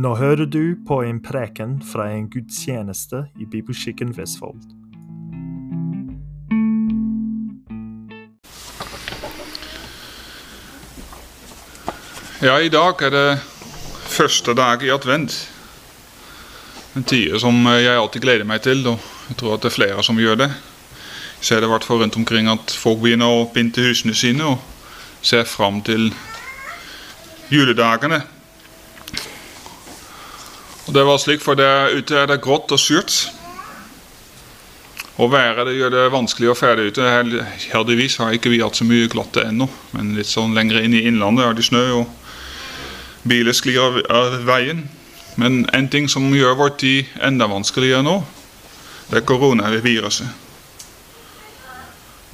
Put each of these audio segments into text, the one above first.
Nå hører du på en preken fra en gudstjeneste i Bibelskikken Vestfold. Ja, i dag er det første dag i advent. En tid som jeg alltid gleder meg til, og jeg tror at det er flere som gjør det. Jeg ser det i hvert fall rundt omkring at folk begynner å pynte husene sine og ser fram til juledagene. Det var slik, for der ute er det grått og surt. Og været det gjør det vanskelig å ferde ute. Heldigvis har ikke vi hatt så mye glatte ennå, men litt sånn lenger inn i innlandet er det snø. og Biler sklir av, av veien. Men en ting som gjør vår tid enda vanskeligere nå, det er koronaviruset.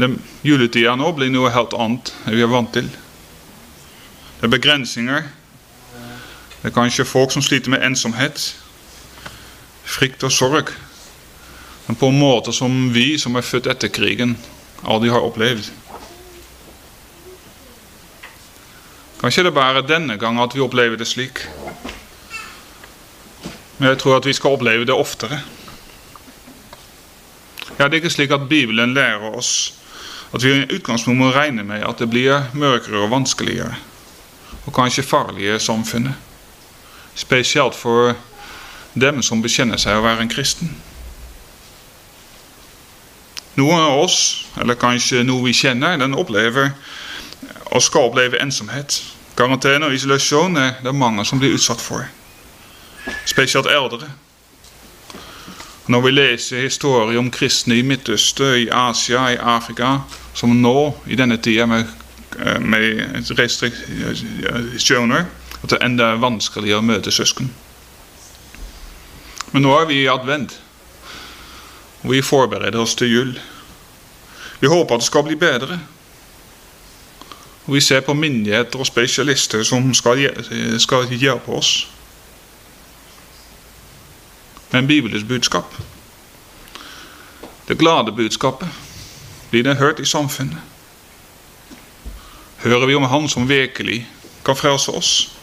Den Juletida nå blir noe helt annet enn vi er vant til. Det er begrensninger. Det er kanskje folk som sliter med ensomhet, frykt og sorg. Men på en måte som vi som er født etter krigen, aldri har opplevd. Kanskje det bare denne gang at vi opplever det slik. Men jeg tror at vi skal oppleve det oftere. Ja, Det er ikke slik at Bibelen lærer oss at vi i utgangspunktet må regne med at det blir mørkere og vanskeligere, og kanskje farligere i samfunnet. Spesielt for dem som bekjenner seg å være en kristen. Noen av oss, eller kanskje noe vi kjenner, den opplever og skal oppleve ensomhet. Karantene og isolasjon er det mange som blir utsatt for. Spesielt eldre. Når vi leser historier om kristne i Midtøsten, i Asia, i Afrika, som nå i denne tida med, eh, med restriksjoner, at det er enda vanskeligere å møte søsken. Men nå er vi i advent, og vi forbereder oss til jul. Vi håper det skal bli bedre. Og vi ser på myndigheter og spesialister som skal, skal hjelpe oss. Men Bibelens budskap, det glade budskapet, blir det hørt i samfunnet? Hører vi om Han som virkelig kan frelse oss?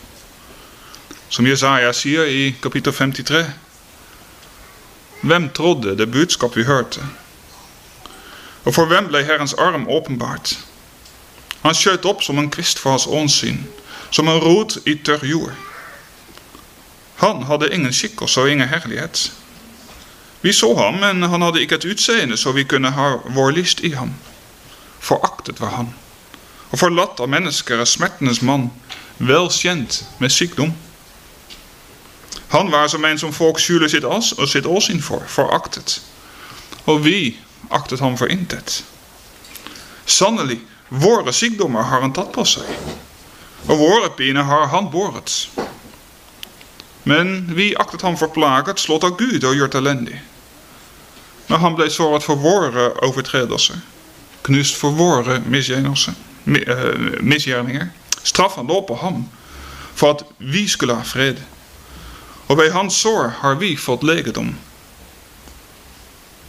Som Jesaja sier i kapittel 53. Hvem trodde det budskap vi hørte? Og for hvem ble Herrens arm åpenbart? Han skjøt opp som en kvist for hans åsyn, som en rot i tørr. Han hadde ingen skikkelse og ingen herlighet. Vi så ham, men han hadde ikke et utseende så vi kunne ha vår lyst i ham. Foraktet var han, og forlatt av mennesker er smertenes mann, vel kjent med. Han var som en som folk skjuler sitt, ås og sitt åsyn for, foraktet. Og vi aktet ham for intet. Våre sykdommer har tatt på seg, og våre piner har han båret. Men vi aktet ham for plaget, slått av Gud og gjort elendig. Men han ble såret for våre overtredelser, knust for våre eh, misgjerninger. Straffen lå på ham at vi skulle ha ved hans sår har vi fått legedom.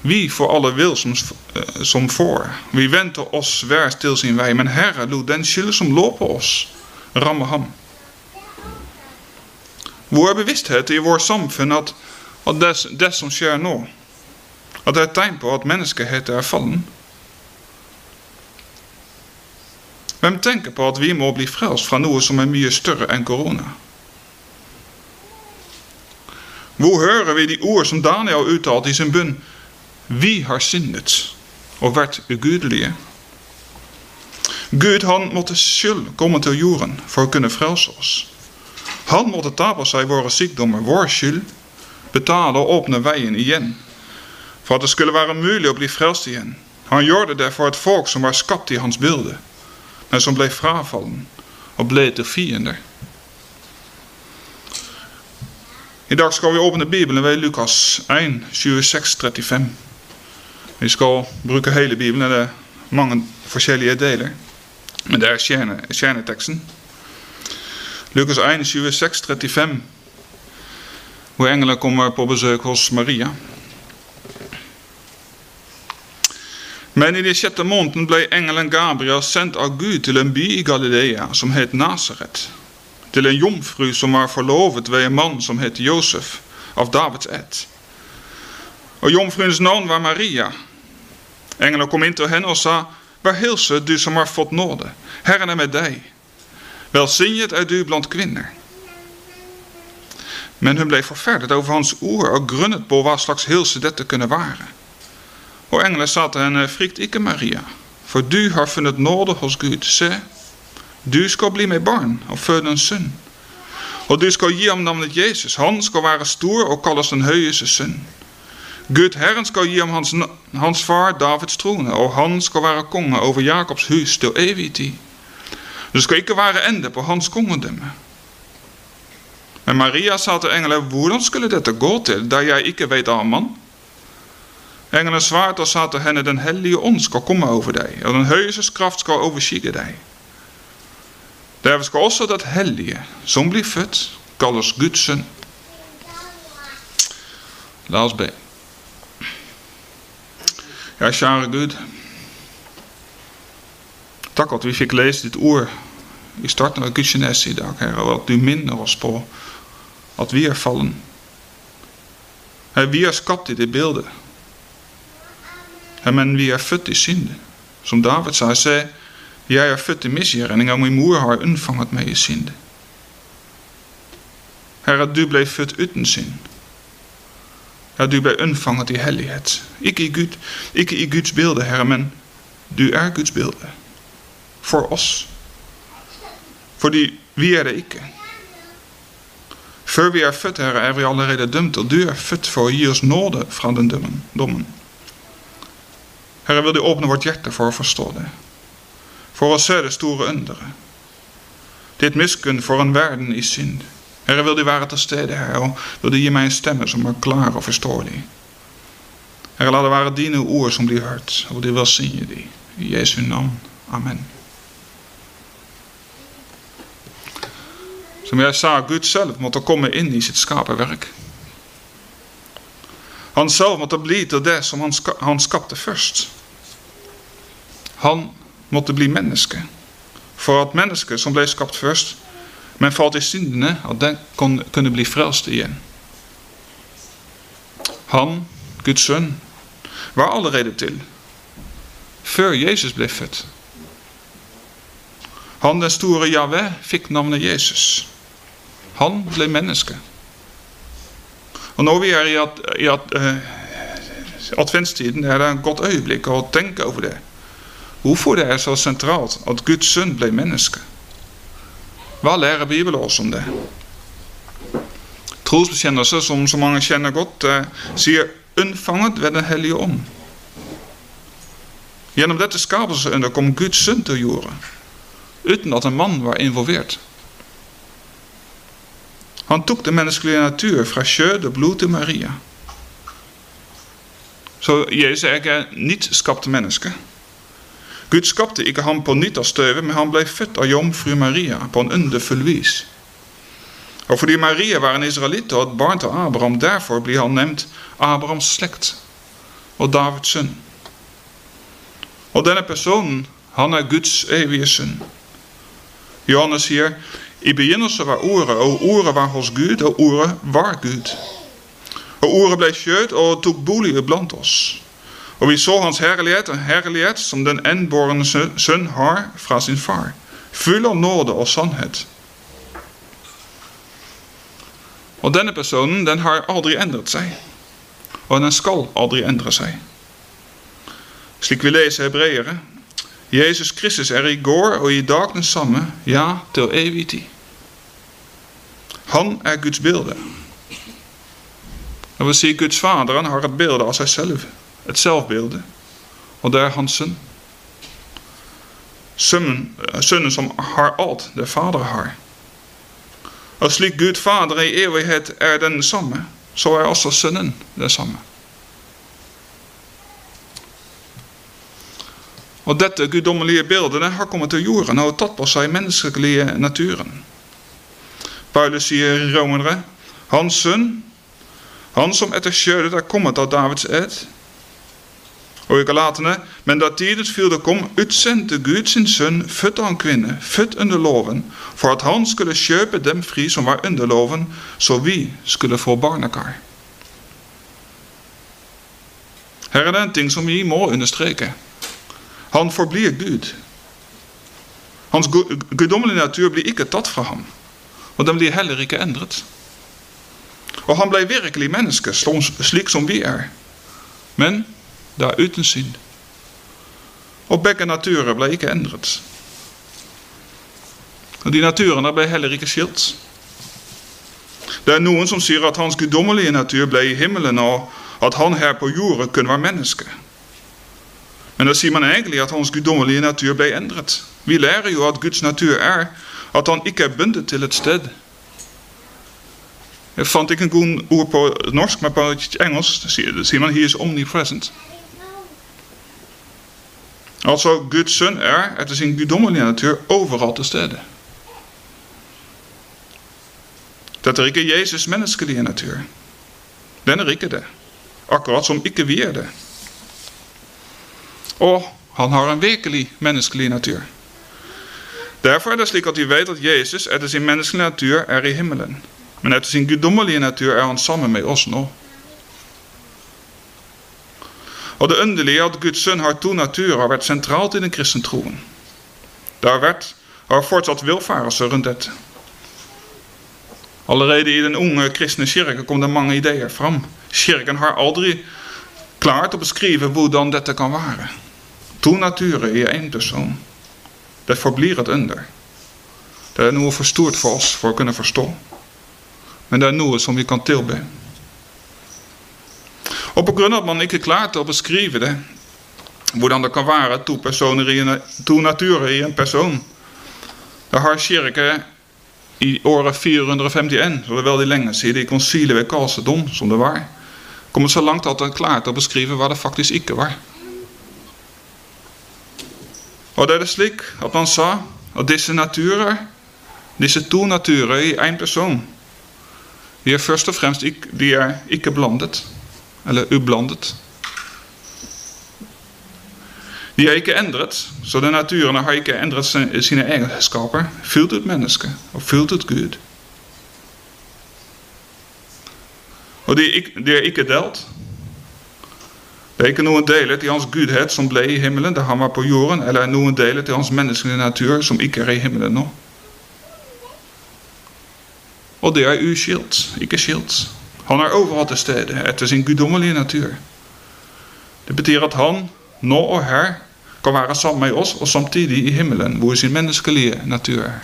Vi får alle vil som, eh, som får. Vi venter oss hver til sin vei, men Herre lot den som på oss, ramme ham. Hvor er bevissthet i vårt samfunn at, at det, det, som skjer nå, at det er tegn på at menneskeheten er fallen? Hvem tenker på at vi må bli frelst fra noe som er mye enn korona? Hvor hører vi de ord som Daniel uttalte i sin bunn? Vi har syndet og vært ugudelige. Gud han måtte selv komme til jorden for å kunne. Han måtte ta på seg våre sykdommer, vår skyld, betale og åpne veien igjen, for at det skulle være mulig å bli frelst. Han gjorde det for et folk som var skapt i hans bilde, men som ble frafallen og ble til. I dag skal vi åpne Bibelen ved Lukas 1, 26-35. Vi skal bruke hele Bibelen, det er mange forskjellige deler. Men det er kjerne, kjerneteksten. Lukas 1, 26, 35, hvor engelen kommer på besøk hos Maria. Men i den sjette måneden ble engelen Gabriel sendt av Gud til en by i Galilea som het Nasaret, Til en jomfru som var en mann som het Josef, av Davids ett. Og jomfruens navn var Maria. Engelen kom inn til henne og sa, Vær hilse, du som har fått nåde. Herren er med deg. Velsignet er du blant kvinner. Men hun bleef verferdet over hans ord og grunnet på hva slags hilse dette kunne være. Og engelen sa til henne, Frykt ikke, Maria, for du har funnet nåde hos Gud. Se, du skal bli med barn og føde en sønn. Og du skal gi ham navnet Jesus. Han skal være stor og kalles den høyeste sønn. Gud Herren gi ham hans, hans far Davids trone, og han skal være konge over Jakobs hus til evig tid. Det skal ikke være ende på hans kongedømme. Men Maria sa til engelen, hvordan skulle dette gå til, da jeg ikke weet av mann? Engelen svarte og sa til henne, den hellige ånd skal komme over deg, og den høyeste kraft skal overskygge deg. Derfor skal også dat hellige, som blir født, kalles Guds. La oss be. Ja, kjære Gud. Takk at vi fikk lese ditt ord i starten av gudstjenesten i dag, Herre, og at du minner oss på at vi er fallen. Herre, vi er skapt i det bildet. Herre, men vi er født i synde. Som David sa, sa jeg er født i misgjerning, og min mor har unnfanget meg i synde. Herre, du ble født uten synd. Ja, du ble unnfanget i hellighet. Ikke i, Gud, ikke i Guds bilde, Herre, men du er Guds bilde. For oss. Fordi vi er det ikke. Før vi er født, Herre, er vi allerede dømt, og du er å gi oss nåde fra den dommen. Herre, vil du åpne vårt hjerte for å forstå det. For å se det store underet. Ditt miskunn for en verden i synd. Herre, vil du være til stede her, og vil du gi meg en stemme som er klar og forståelig. Herre, la det være dine ord som blir hørt, og de velsigne de. I Jesu navn. Amen. Som jeg sa, Gud selv måtte komme inn i sitt skaperverk. Han selv måtte bli til det som han, ska, han skapte først. Han måtte bli menneske. For at mennesket som ble skapt først, men falt i syndene, at den kunne bli frelst igjen. Han, Guds sønn, var allerede til før Jesus ble født. Han, den store Javé, fikk navnet Jesus. Han ble menneske. Og når vi er i, at, i at, uh, adventstiden, er det et godt øyeblikk å tenke over det. Hvorfor det er så sentralt at Guds sønn ble menneske. Hva lærer Bibelen oss om det? Trosbekjennelse, som så mange kjenner godt, uh, sier 'unnfanget ved Den hellige ånd'. Gjennom dette skapelsesunder kom Guds sønn til jorden, uten at en mann var involvert. Han tok den menneskelige natur fra kjød og blod til Maria. Så Jesus er ikke nytt skapte menneske. Gud skapte ikke ham på nytt av støvet, men han ble født jomfru Maria på en underfull vis. Fordi Maria var en israelitt og Abraham, derfor blir han nevnt Abrahams slekt og Davids sønn. Og denne personen, han er Guds evige sønn. Johannes sier, i begynnelsen var ordet, og ordet var hos Gud, og ordet var Gud. Og ordet ble kjøtt og tok bolig blant oss. Og vi så hans herlighet, en herlighet som den enbårne sønn har fra sin far, full av nåde og sannhet. Og denne personen, den har aldri endret seg, og den skal aldri endre seg. Slik vi leser hebreere, Jesus Kristus er i går og i dag ja, til evig. Han er Guds bilde. Vil si Guds fader han har et bilde av seg selv. Et selvbilde. Og det er hans sønn. Sønnen, som har alt det Fader har. Og slik Gud Fader i evighet er den samme, så er også Sønnen det samme. Og dette guddommelige bildet har kommet til jorden og tatt på seg menneskelige naturen. Paulus sier i Romerne, hans sønn, han som etter kjødet er kommet av Davids ed, Og i Galatene, men da tidens fyrde kom, utsendte Gud sin sønn, født av en kvinne, født under loven, for at han skulle kjøpe dem fri som var under loven, så vi skulle få barnekar. Her er det en ting som vi må understreke. Han forblir Gud. Hans guddommelige natur blir ikke tatt fra ham, og den blir heller ikke endret. Og han ble virkelig menneske, slik som vi er, men det er uten synd. Og begge naturer ble ikke endret. Og de naturene ble heller ikke skilt. Det er noen som sier at hans guddommelige natur ble i himmelen, og at han her på jorda kunne være menneske. Men da sier man egentlig at hans guddommelige natur ble endret. Vi lærer jo Guds natur er at han ikke er bundet til et sted. Jeg fant ikke en god ord på norsk, men på engelsk sier man 'he is omnipresent'. Altså, Guds sønn er etter sin guddommelige natur overalt til stede. Dette er ikke Jesus' menneskelige natur. Den er ikke det. Akkurat som ikke vi er det. Og han har en virkelig menneskelig natur. Derfor er det slik at vi vet at Jesus etter sin menneskelige natur er i himmelen. Men etter sin guddommelige natur er han sammen med oss nå. Og det underlige er at Guds sønn har to naturer har vært sentralt i den kristne troen. Det har vært har fortsatt villfarelser rundt dette. Allerede i den unge kristne kirke kom det mange ideer fram. Kirken har aldri klart å beskrive hvordan dette kan være. To naturer i én person. Det forblir et under. Det er noe for stort for oss for å kunne forstå. Men det er noe som vi kan. Og pga. at man ikke klarte å beskrive det, hvordan det kan være to, personer i en, to naturer i en person, da har kirke i året 451, så det er veldig lenge siden, i konsilet ved Kalsedom, som det var, kommet så langt at den klarte å beskrive hva det faktisk ikke var. Og det er det slik at man sa at disse naturer, disse to naturer i én person, de er først og fremst ikke, de er ikke blandet eller ublandet. De er ikke endret, så de naturene har ikke endret sine egenskaper. Fylt ut mennesket og fylt ut Gud. Og de de er ikke delt. Det er ikke noen deler til hans gudhet som ble i himmelen da han var på jorden, eller noen deler til hans menneskelige natur som ikke er i himmelen nå. Og det uskilt, ikke skilt. Han er overalt til stede etter sin guddommelige natur. Det betyr at han nå og her kan være sammen med oss og samtidig i himmelen, hvor sin menneskelige natur er.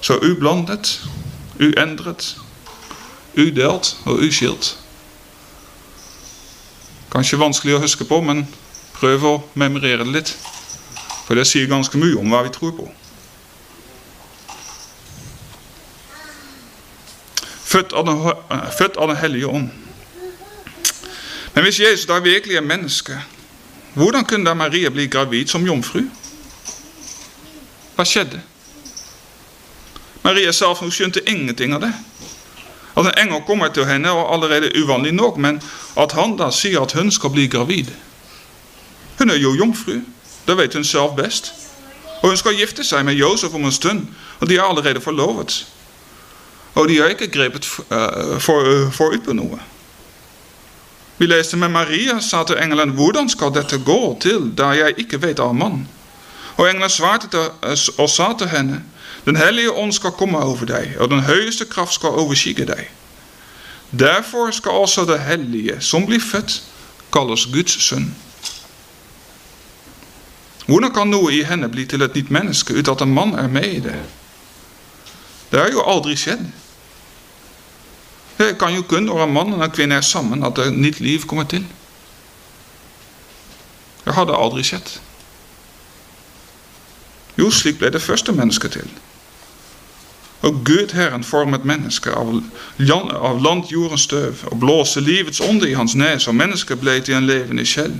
Så ublandet, uendret, udelt og uskilt. Kanskje vanskelig å huske på, men prøv å memorere det litt. For det sier ganske mye om hva vi tror på. Født av, den, født av den hellige ånd. Men hvis Jesus da virkelig er menneske, hvordan kunne da Maria bli gravid som jomfru? Hva skjedde? Maria sa hun skjønte ingenting av det. At en engel kommer til henne, og allerede uvanlig nok, men at han da sier at hun skal bli gravid. Hun er jo jomfru. Det vet hun selv best. Og hun skal gifte seg med Josef om en stund, og de er allerede forlovet. Og de har ikke grepet uh, for, uh, forut på noe. Vi leste med Maria, sa til engelen, hvordan skal dette gå til, da jeg ikke vet av mann? Og engelen svarte til, uh, og sa henne, Den hellige ånd skal komme over deg, og den høyeste kraft skal overskygge deg. Derfor skal det hellige, som blir født, kalles Guds sønn. Hvordan kan noe i henne bli til et nytt menneske uten at en mann er? Det har jo aldri skjedd. Det kan jo kun når en mann og en kvinne er sammen, at et nytt liv kommer til. Det hadde aldri skjedd. Jo, slik ble det første mennesket til. Og Gud Herren formet mennesket av, av land jordens støv og blåste livets ånde i hans nes, og mennesket ble til en levende skjell.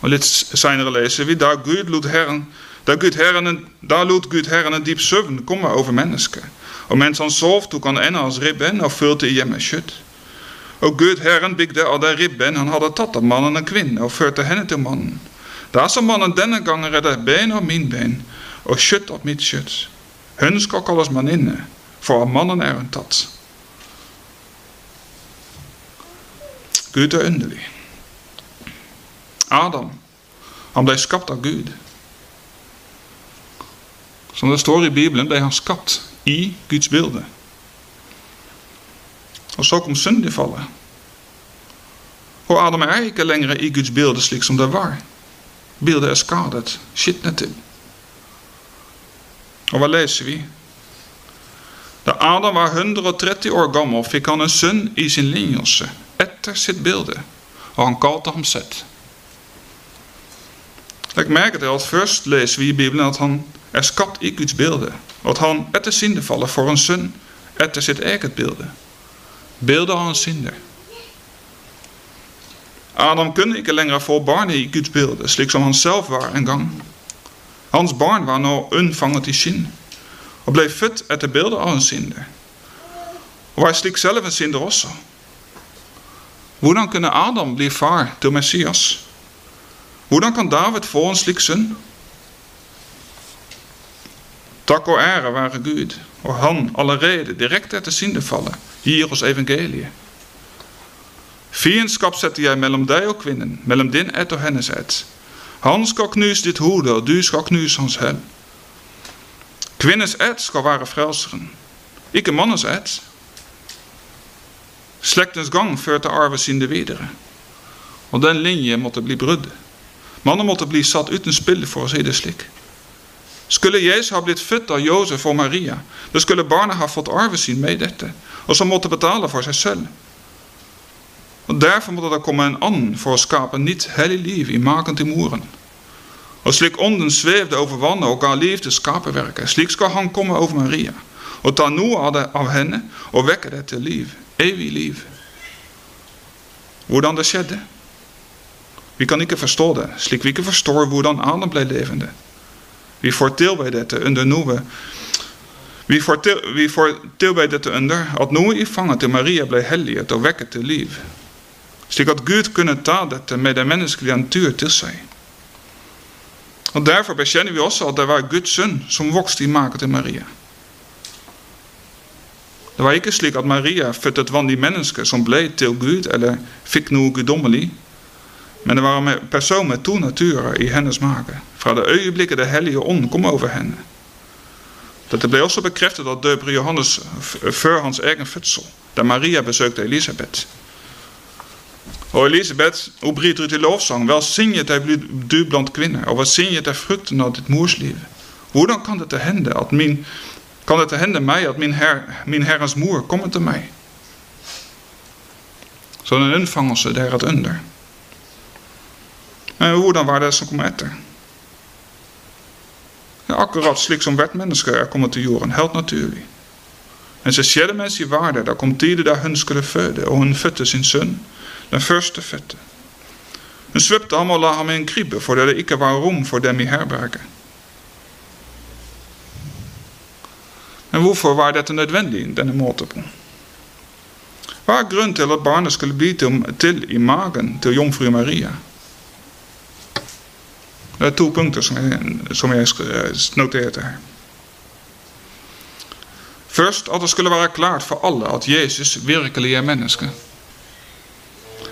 Og Litt senere leser vi da Gud lot Herren, da, Gud Herren, da lot Gud Herren en dyp søvn komme over mennesket. Og mens han sov, tok han en av hans ribben og førte kjøtt. Og Gud Herren bygde av den ribben han hadde tatt av mannen en kvinne, og førte henne til mannen. Da sa mannen denne gangen er det bein av min bein, og kjøtt av mitt kjøtt. Hun skal kalles manninne, for av mannen er hun tatt. Gud er underlig. Adam, han ble skapt av Gud. Som det står i Bibelen, ble han skapt i Guds bilde. Og så kom syndefallet. Og Adam er ikke lenger i Guds bilde slik som det var. Bildet er skadet, skitnet til. Og hva leser vi? Da Adam var 130 år gammel, fikk han en sønn i sin lignelse, etter sitt bilde, og han kalte ham Sett. Legg merke til at først leser vi i Bibelen at han skapt i Guds bilde, og at han etter syndefallet får en sønn etter sitt eget bilde. Bildet av en synder. Adam kunne ikke lenger få barnet i Guds bilde, slik som han selv var en gang. Hans barn var nå unnfanget i skinn, og ble født etter bildet av en synder. Og var slik selv en synder også. Hvordan kunne Adam bli far til Messias? Hvordan kan David få en slik sønn? Takk og ære være Gud, og Han allerede direkte etter syndefallet gir oss evangeliet. Fiendskap setter jeg mellom deg og kvinnen, mellom din ett og hennes ett. Han skal knuse ditt hode, og du skal knuse hans hæl. Kvinnes ett skal være frelseren, ikke mannens ett. Slektens gang førte arvesynde videre, og den linje måtte bli brudd. Mannen måtte bli satt uten spill, for å si slik. Skulle Jesus ha blitt født av Josef Maria, da skulle barnet ha fått arvesyn med dette, og som måtte betale for seg selv. Og Derfor måtte det komme en annen for å skape nytt hellig liv i maken til moren. Og slik ånden svevde over vannet og ga liv til skaperverket, slik skal han komme over Maria og ta noe av av henne og vekke det til liv, evig liv. Hvordan det skjedde? Vi kan ikke forstå det, slik vi ikke forstår hvordan Adam ble levende. Vi får tilbe dette under noe vi får, til, vi får tilbe dette under at noe i fanget til Maria ble helliget og vekket til liv, slik at Gud kunne ta dette med den menneskelige natur til seg. Og Derfor bekjenner vi også at det var Guds sønn som vokste i maken til Maria. Det var ikke slik at Maria fødte et vanlig menneske som ble til Gud eller fikk noe guddommelig, men det var en person med to naturer i hennes mage, fra det øyeblikket det hellige ånd kom over henne. Dette ble også bekreftet av døper Johannes før hans egen fødsel, da Maria besøkte Elisabeth. Og Elisabeth hun bryter ut i lovsang. Velsignet er du blant kvinner, og velsignet er frukten av ditt mors liv. Hvordan kan dette hende, at min, kan dette hende meg at min, her, min Herrens mor kommer til meg? Så den unnfangelse, det er et under. Men hvordan var det som kom etter? Ja, akkurat slik som hvert menneske er kommet til jorden, helt naturlig. Men så skjedde mens de var der, da kom tiden da hun skulle føde, hun fødte sin sønn, den første fødte. Hun svøpte ham og la ham i en krybbe, fordi det ikke var rom for dem i herberget. Men hvorfor var dette nødvendig, denne måten på? Hva er grunnen til at barnet skulle bli til i magen til jomfru Maria? Er to punkter som jeg, som jeg noterte her. Først det skulle være klart for alle at Jesus virkelig er menneske.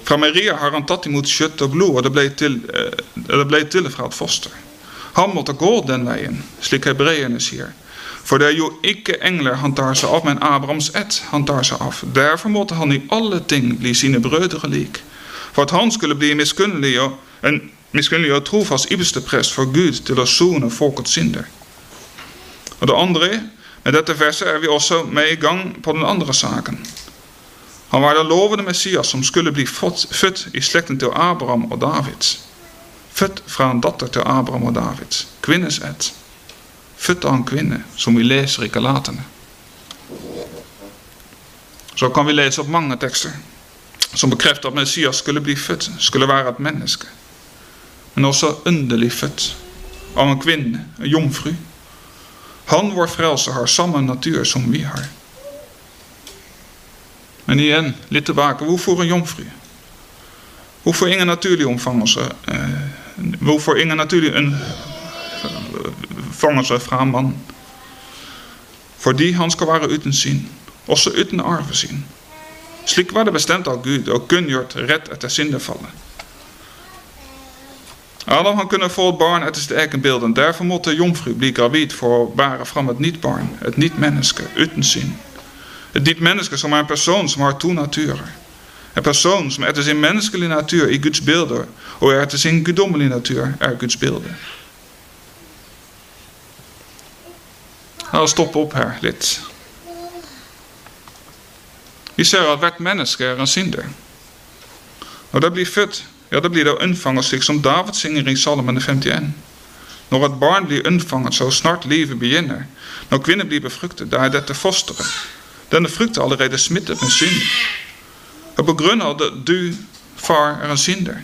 Fra Maria har han tatt imot kjøtt og blod, og det til, eh, det ble til fra et foster. Han måtte gå den veien, slik hebreerne sier. For det jo ikke engler han tar seg av, men Abrahams ett han tar seg av. Derfor han i alle ting bli sine brødre lik. For at han skulle bli miskunnelig og, en miskunnelig gjøre trofast ypperste prest for Gud til å sone folkets synder. Og det andre, med dette verset er vi også med i gang på den andre saken. Han var den lovende Messias som skulle bli født i slekten til Abraham og David. Født fra en datter til Abraham og David. Kvinnes ett. Født av en kvinne, som vi leser i Galatene. Så kan vi lese opp mange tekster som bekrefter at Messias skulle bli født, skulle være et menneske. Men også underlig født av en kvinne, en jomfru. Han, vår frelser, har samme natur som vi har. Men igjen, litt tilbake. Hvorfor en jomfru? Hvorfor ingen naturlig? Eh, hvorfor ingen naturlig omfangelse fra en mann? Fordi han skal være uten syn, også uten arvesyn. Slik var det bestemt av Gud og kunngjort rett etter syndefallet. Adam han kunne få et barn etter sitt eget bilde, en derfor måtte jomfru bli gravid for å bære fram et nytt barn, et nytt menneske uten syn. Et nytt menneske som er en person som har to naturer. En person som etter sin menneskelige natur i Guds bilde, og etter sin guddommelige natur er Guds bilde. La oss stoppe opp her litt. Vi ser at hvert menneske er en synder. Når det blir født, ja, da blir det unnfanget slik som David synger i Salmen 51. Når et barn blir unnfanget så snart livet begynner, når kvinnen blir befruktet, da er dette fosteret. Denne frukt er allerede smittet med synd. Og på grunn av at du, far, er en synder.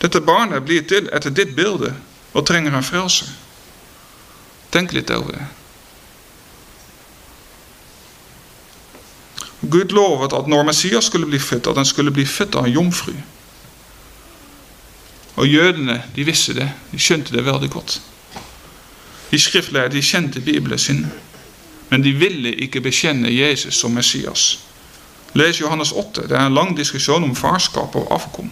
Dette barnet blir til etter ditt bilde og trenger en frelser. Tenk litt over det. Gud lovet at når Messias skulle bli født, at han skulle bli født av en jomfru. Og jødene de visste det, de skjønte det veldig godt. De skriftlærde de kjente Bibelen sin, men de ville ikke bekjenne Jesus som Messias. Les Johannes 8. Det er en lang diskusjon om farskap og avkom.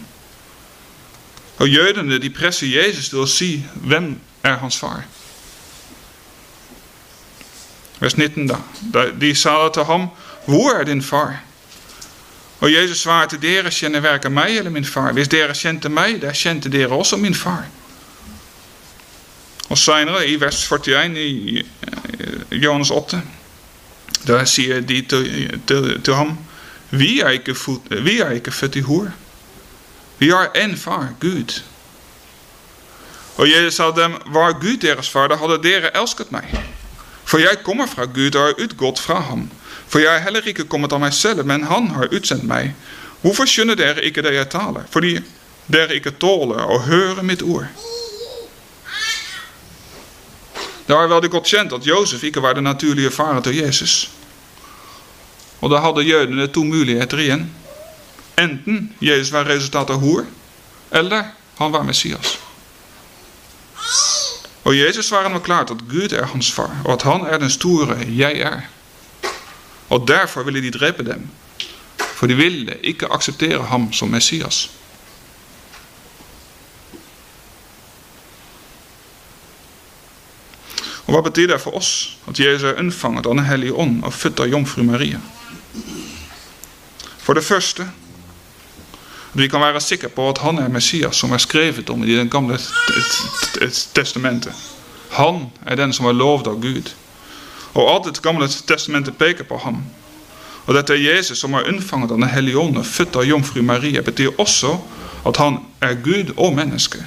Og Jødene de presser Jesus til å si hvem er hans far. Vers 19 da. De sa til ham, hvor er din far? Og Jezus svarte, dere kjenner verken meg eller min far. Hvis dere kjente meg, da kjente dere også min far. Og senere, i vers 41 i Johannes 8, da sier de til, til, til ham, vi er, ikke født, vi er ikke født i hor. Vi har én far, Gud. Og Jesus sa dem, var Gud deres far, da hadde dere elsket meg. For jeg kommer fra Gud og er utgått fra ham. For jeg er heller ikke kommet av men han har utsendt meg. Hvorfor skjønner dere ikke det jeg taler? Fordi dere ikke tåler å høre mitt ord. Det er veldig godt kjent at Josef ikke var den naturlige faren til Jesus. Og da hadde jødene to muligheter igjen. Enten Jesus var resultat av hor, eller han var Messias. Og Jesus svarer nå klart at Gud er hans far, og at han er den store jeg er. Og derfor ville de drepe dem, for de ville ikke akseptere ham som Messias. Og Hva betyr det for oss at Jesus er unnfanget av Den hellige ånd og født av jomfru Maria? For det første at vi kan være sikre på at han er Messias som er skrevet om i Det gamle testamentet. Han er den som er lovd av Gud. Og alt det gamle testamentet peker på ham. Og dette er Jesus som er unnfanget av Den hellige ånd og født av jomfru Maria, betyr også at han er Gud og menneske.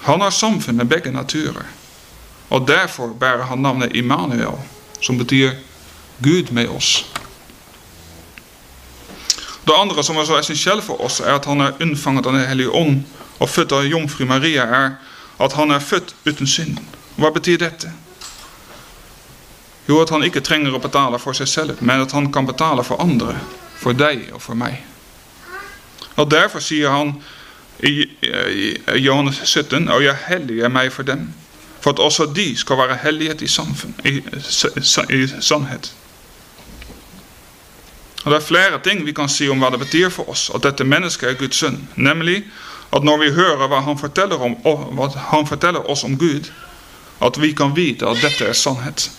Han har samfunn med begge naturer. Og derfor bærer han navnet Immanuel, som betyr Gud med oss. Det andre som er så essensielt for oss, er at han er unnfanget av Den hellige ånd og født av jomfru Maria, er at han er født uten synd. Hva betyr dette? Jo, at han ikke trenger å betale for seg selv, men at han kan betale for andre, for deg og for meg. Og Derfor sier han i, Johannes 17, og jeg helliger meg for dem, for at også de skal være hellighet i, samfunn, i, i sannhet. Og Det er flere ting vi kan si om hva det betyr for oss at dette mennesket er Guds sønn. Nemlig at når vi hører hva han han forteller oss om Gud, at vi kan vite at dette er sannhet.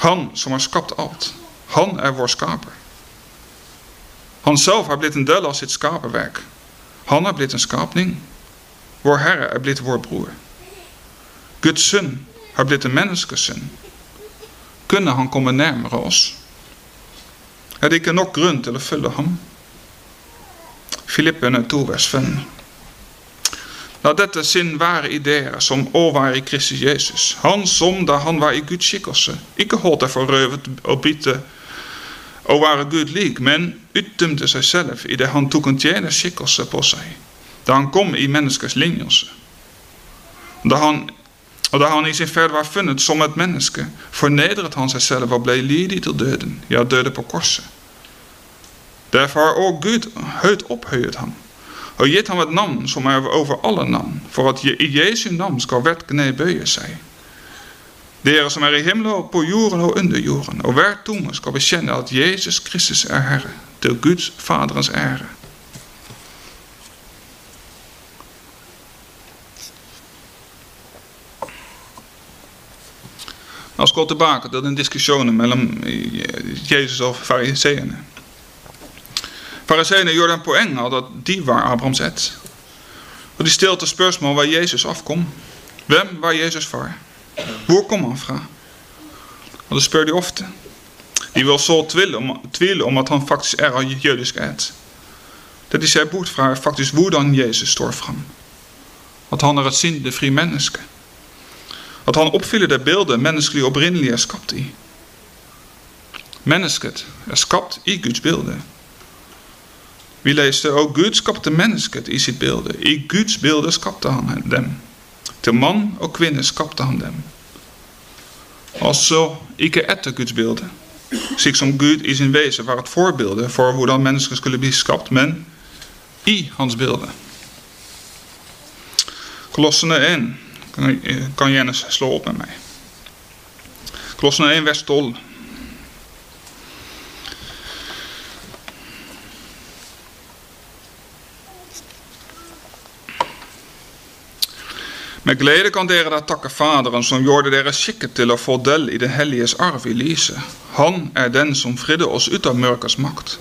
Han som har skapt alt. Han er vår skaper. Han selv har blitt en del av sitt. Han har blitt en skapning. Vår Herre er blitt vår bror. Guds sønn har blitt en menneskesønn. Kunne han komme nærmere oss? er det ikke nok grunn til å følge ham. Filippene 2, vers 5. La dette sinn være i dere som òg var i Kristus Jesus. Han som da han var i Guds skikkelse, ikke holdt det for røvet og bitte å Gud men utdømte seg selv i det han tok en tjenerskikkelse på seg, da han kom i menneskers lignelse. Da han da han i sin ferd funnet som et menneske, fornedret han seg selv og ble til døden, ja, døde på korset. Derfor har også Gud høyt opphøyet ham, og gitt ham et navn som er over alle navn, for at i Jesu navn skal hvert kne bøye seg. Dere som er i himmelen og på jorden og under jorden, og hver tunge skal bekjenne at Jesus Kristus er Herre, til Guds Faderens ære. La oss gå tilbake til den diskusjonen mellom Jesus og fariseerne. Fariseerne gjorde en poeng av at de var Abrahams ett. Og de stilte spørsmål waar Jezus afkom. Hvem var Jesus far? Hvor kom fra? Og det spør de ofte. De vil så tvile om, tvile om at han faktisk er av jødisk ett. Det de ser bort fra er faktisk hvordan Jesus står fram. At han er et syndefri menneske. At han oppfyller det bildet menneskelig opprinnelig er skapt i. Mennesket er i Guds bilde. Vi leeste ook Gud skapte mennesket i sitt bilde. I Guds bilde skapte han dem. Til mann og kvinne skapte han dem. Ikke etter Guds bilde. Slik som Gud i sin wezen var het voorbeeld voor hvordan mensen skulle bli men i hans bilde. Kolossene 1 kan, kan gjerne slå op met mij. Kolossene 1 vers 12. Med glede kan dere da takke Faderen som gjorde dere skikket til å få del i. Han er den som fridde oss ut makt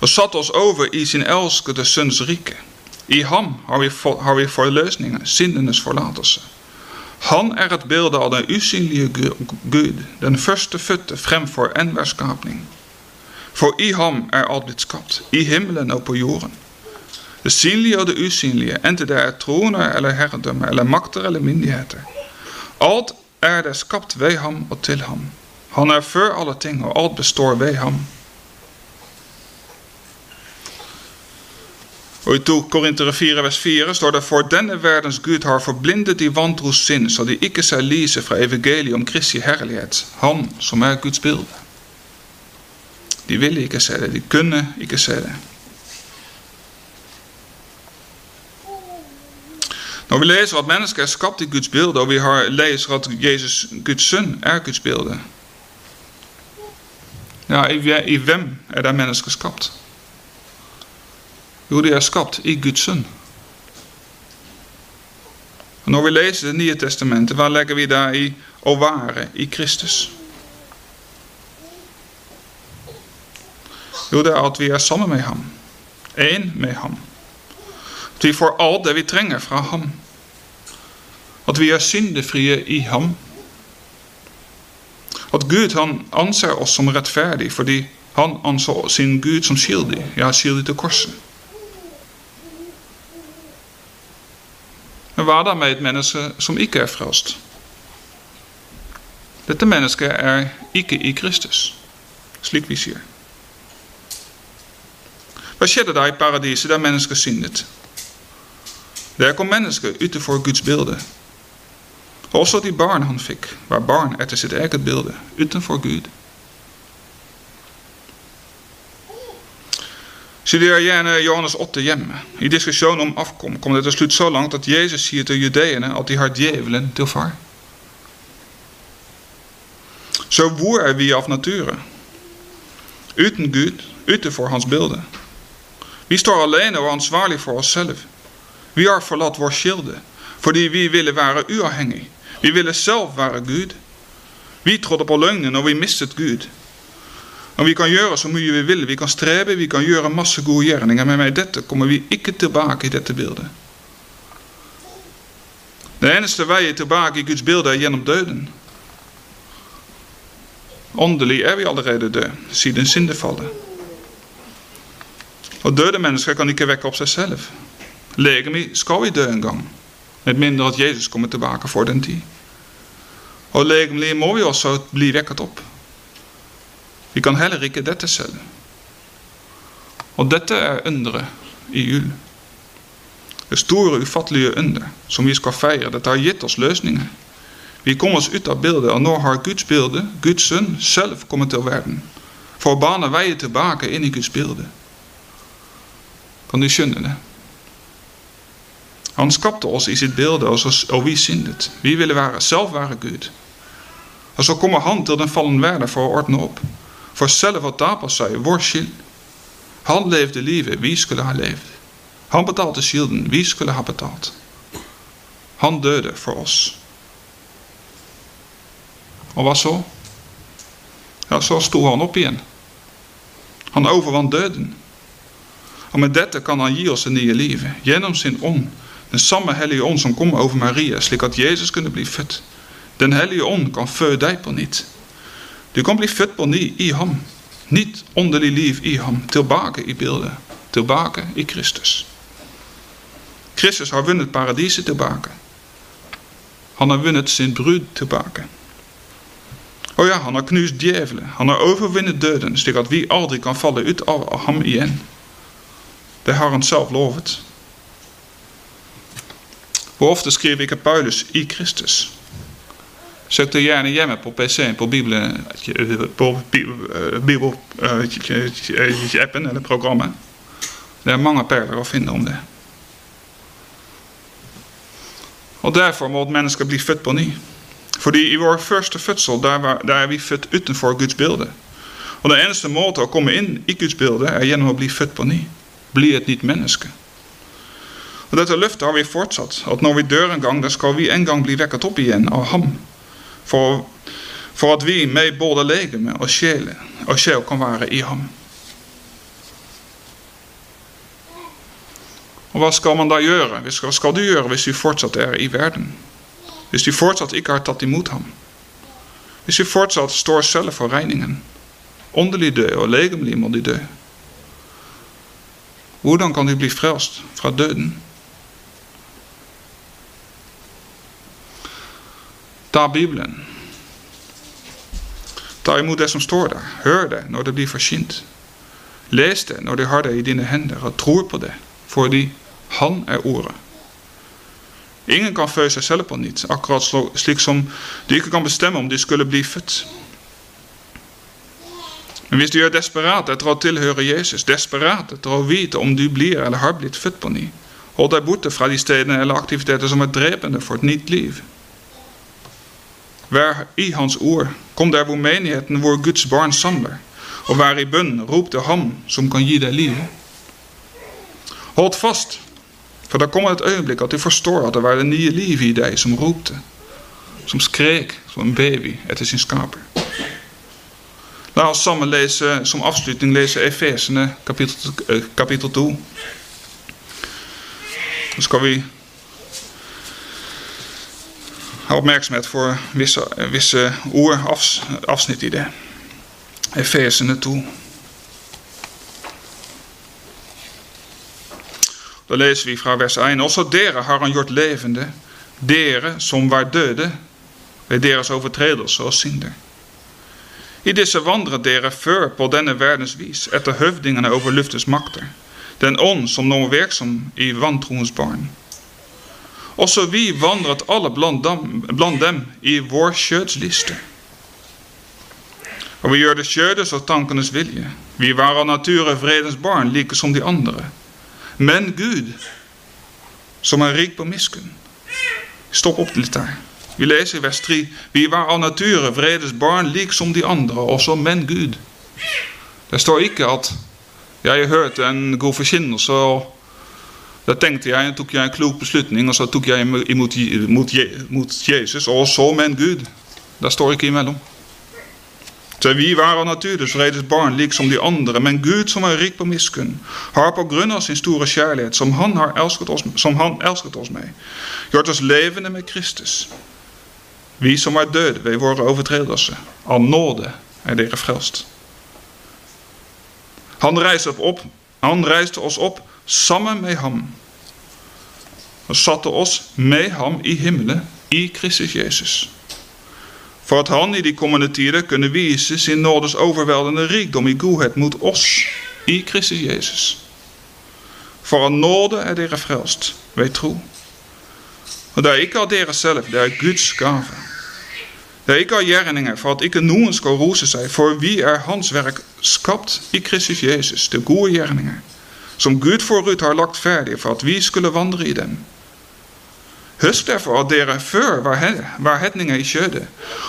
og satte oss over i sin elskede sønns rike. I ham har vi, har vi forløsningen, forlatelse. Han er et bilde av den usynlige Gud, den førstefødte fremfor enhver skapning. For i ham er alt blitt skapt, i himmelen og på jorden. Det synlige og det usynlige, enten det er troner eller herredømme, eller makter eller myndigheter. Alt er det skapt ved ham og. Han er før alle ting, alt består ved ham. Og i 2 Korintere 4 vers 4 står det For denne verdens Gud har forblindet de vantros sinn, så de ikke ser lyset fra evangeliet om Kristi Han som er Guds bilde. De ville ikke se det, de ikke. Når vi leser at mennesket er skapt i Guds bilde, og vi har leser at Jesus, Guds sønn, er Guds bilde Ja, i, i hvem er det mennesket skapt? Jo, de er skapt i Guds sønn. Og når vi leser Det nye testamentet, hva legger vi der i å være i Kristus? Jo, det er at vi er sammen med ham. Én med ham. Vi får alt det vi trenger fra ham. At vi er syndefrie i ham. At Gud han anser oss som rettferdig fordi han anså sin Gud som skyldig. Ja, skyldig til korset. Men hva da med et menneske som ikke er frelst? Dette mennesket er ikke i Kristus, slik vi sier. Hva skjedde da i paradiset der mennesket syndet? Der kom mennesket utenfor Guds bilde. Også de barn han fikk, var barn etter sitt eget bilde, utenfor Gud. Studeer gjerne Johannes 8 hjemme. I diskusjonen om afkom komt het til slutt så langt at Jesus sier til judeene at de har djevelen til far. Så hvor er vi av nature? Uten Gud, utenfor hans bilde. Vi står alene og ansvarlig for oss selv. Vi har forlatt vår kilde, fordi vi ville være uavhengig. Vi ville selv være Gud. Vi trodde på løgnen, og vi mistet Gud. Og vi kan gjøre så mye vi vil, vi kan strebe, vi kan gjøre masse gode gjerninger, men med dette kommer vi ikke tilbake i dette bildet. Den eneste veien tilbake i Guds bilde er gjennom døden. Åndelig er vi allerede døde, siden syndefallet. Og døde mennesker kan ikke vekke opp seg selv. Legemi skal vi dø en gang, med mindre at Jesus kommer tilbake for den tid. Og legemlig må vi også bli vekket opp. Vi kan heller ikke dette selv. Og dette er underet i jul. Det store, ufattelige under som vi skal feire. Dette har gitt oss løsninger. Vi kom oss ut av bildet, og nå har Guds bilde, Guds sønn, selv kommet til verden. For å bane veien tilbake inn i Guds bilde. Kan skjønne det? Han skapte oss i sitt bilde, og, så, og vi syndet. Vi ville være, selv være Gud. Og så kommer han til den fallen verden for å ordne opp. For selv å ta på seg vår skyld. Han levde livet vi skulle ha levd. Han betalte skylden vi skulle ha betalt. Han døde for oss. Og hva så? Ja, så sto han opp igjen. Han overvant døden. Og med dette kan gi oss en nye liv, gjennom sin ånd, den samme hellige ånd som kom over Maria, slik at Jesus kunne bli født. Den hellige ånd kan føde deg på nytt. Du kan bli født på ny i ham. Nytt åndelig liv i ham, tilbake i bildet, tilbake i Kristus. Kristus har vunnet paradiset tilbake. Han har vunnet sin brud tilbake. Og ja, han har knust djevelen. Han har overvunnet døden, slik at vi aldri kan falle ut av ham igjen. Det har han selv lovet. Hvor ofte skriver ikke Paulus i Kristus? Søk det gjerne hjemme på PC-en på Bibelen, på Bibel-appen eller programmet. Det er mange perler å finne om det. Og derfor må et menneske bli født på ny. Fordi i vår første fødsel, der, var, der er vi født utenfor Guds bilde. Og den eneste måte å komme inn i Guds bilde, er gjennom å bli født på ny. Bli et nytt menneske. Og dette løftet har vi fortsatt, at når vi dør en gang, da skal vi en gang bli vekket opp igjen av ham. For, for at vi med både legeme og sjel, og sjel kan være i ham. Og hva skal man da gjøre? Hva skal du gjøre hvis du fortsatt er i verden? Hvis du fortsatt ikke har tatt imot ham? Hvis du fortsatt står selv for regningen? Åndelig død og legemlig må du dø. Hvordan kan du bli frelst fra døden? Ta Bibelen. Ta imot det som står der. Hør det når det blir forkynt. Les det når du har det i det, fordi Han er Ordet. Ingen kan føde seg selv på nytt, akkurat slik som ikke kan bestemme om du skulle bli født. Men du er desperat etter å tilhøre Jesus, desperat etter å vite om du blir eller har blitt født på ny, hold deg borte fra de stedene eller aktiviteter som er drepende for et nytt liv. Vær i Hans ord. Kom der hvor menigheten, hvor Guds barn samler. Og vær i bønn. Rop til Ham som kan gi deg livet. Hold fast, for da kommer et øyeblikk at du forstår at det var det nye livet i deg som ropte, som skrek som baby etter sin skaper. La oss sammen lese, som avslutning lese Efesene kapittel, eh, kapittel 2. Så skal vi ha oppmerksomhet for visse, visse ord, avsnitt i det. Efesene 2. Da leser vi fra vers 1. Også dere har han gjort levende, dere som var døde ved deres og synder. I disse vandret dere før på denne verdens vis, etter høvdingene over luftens makter, den ånd som nå er virksom i vantroens barn. Også vi vandret alle blant dem, blant dem i vår kjødsliste. Og vi gjør det kjødes og tankenes vilje. Vi var av nature vredens barn, like som de andre. Men Gud, som er rik på miskunn Stopp opp litt der. Vi leser i vers 3. Vi var av nature vredes barn, lik som de andre, også men Gud. Det står ikke at jeg hørte en god forkynnelse, og da tenkte jeg, tok jeg en klok beslutning, og så tok jeg imot, imot, mot Jesus, og så men Gud. Det står ikke imellom. Så vi var av naturens vredes barn, lik som de andre, men Gud, som er rik på miskunn, har på grunn av sin som han har elsket oss, som han elsket oss med, gjort oss levende med Kristus. Vi som er døde ved våre overtredelser, er dere frelst. Han reiste, opp, han reiste oss opp sammen med ham og satte oss med ham i himmelen i Kristus Jesus for at han i de kommende tider kunne vise sin nådes overveldende rikdom i godhet mot oss i Kristus Jesus. For av nåde er dere frelst ved tro. Og det er ikke av dere selv, det er Guds gave. De ik har gjerninger for at ikke noen skal rose seg, for vi er Hans verk skapt i Kristus Jesus, de gode gjerninger, som Gud forut har lagt ferdig for at vi skulle vandre i dem. Husk derfor at dere før var, he var hedninger i kjødet,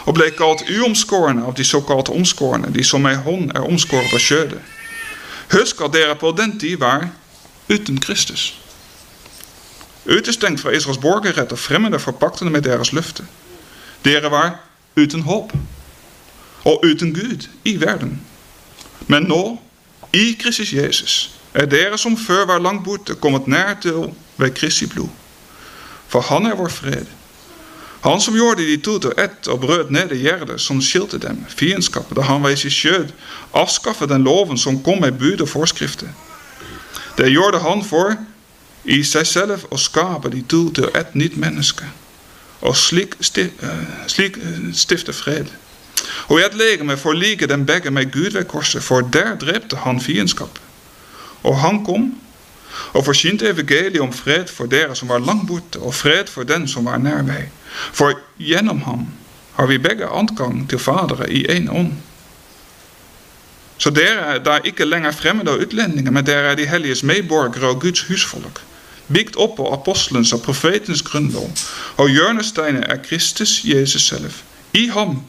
og ble kalt uomskårne av de såkalte omskårne, de som med hånd er omskåret av kjødet. Husk at dere på den tid var uten Kristus. Utestengt fra Israels borgerrett og fremmede forpaktende med deres løfte. Dere var uten håp og uten Gud i verden. Men nå, i Kristus Jesus, er dere som før var langt borte, kommet nær til ved Kristi blod. For han er vår fred. Han som gjorde de to til ett og brøt ned det gjerdet som dem, fiendskapet, da han ved sitt skjød avskaffet den loven som kom med bud og forskrifter. Det gjorde han for i seg selv å skape de to til ett nytt menneske, og slik, slik stifte fred. Og i et legeme forliker dem begge med Gud ved korset, for der drepte han fiendskap. Og han kom og forsynte evangeliet om fred for dere som var langt borte, og for den som var nær vei. For gjennom ham har vi begge adgang til Faderen i ånd. Så dere er da ikke lenger fremmede og utlendinger, men dere er de helliges medborgere og Guds husfolk. Bygd opp på apostelens og profetens grunnlov, hjørnesteinen er Kristus Jesus selv. I ham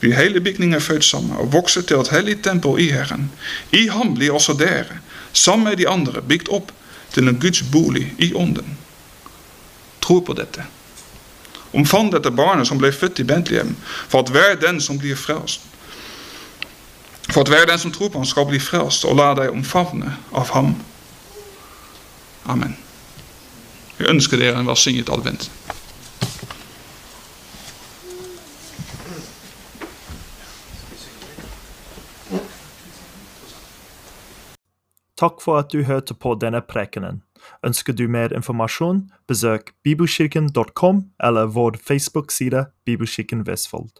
blir hele bygningen født og vokser til hellig tempel i Herren. I ham blir også dere, sammen med de andre, bygd opp til en Guds bolig i ånden. Tro på dette. Omfavn dette barnet som ble født i Bentlehem, for at hver den som blir frelst, for at hver den som tror på ham skal bli frelst, og la deg omfavne av ham. Amen. Jeg ønsker dere en velsignet advent. Takk for at du hørte på denne prekenen. Ønsker du mer informasjon, besøk bibelkirken.com eller vår Facebook-side Bibelkirken Vestfold.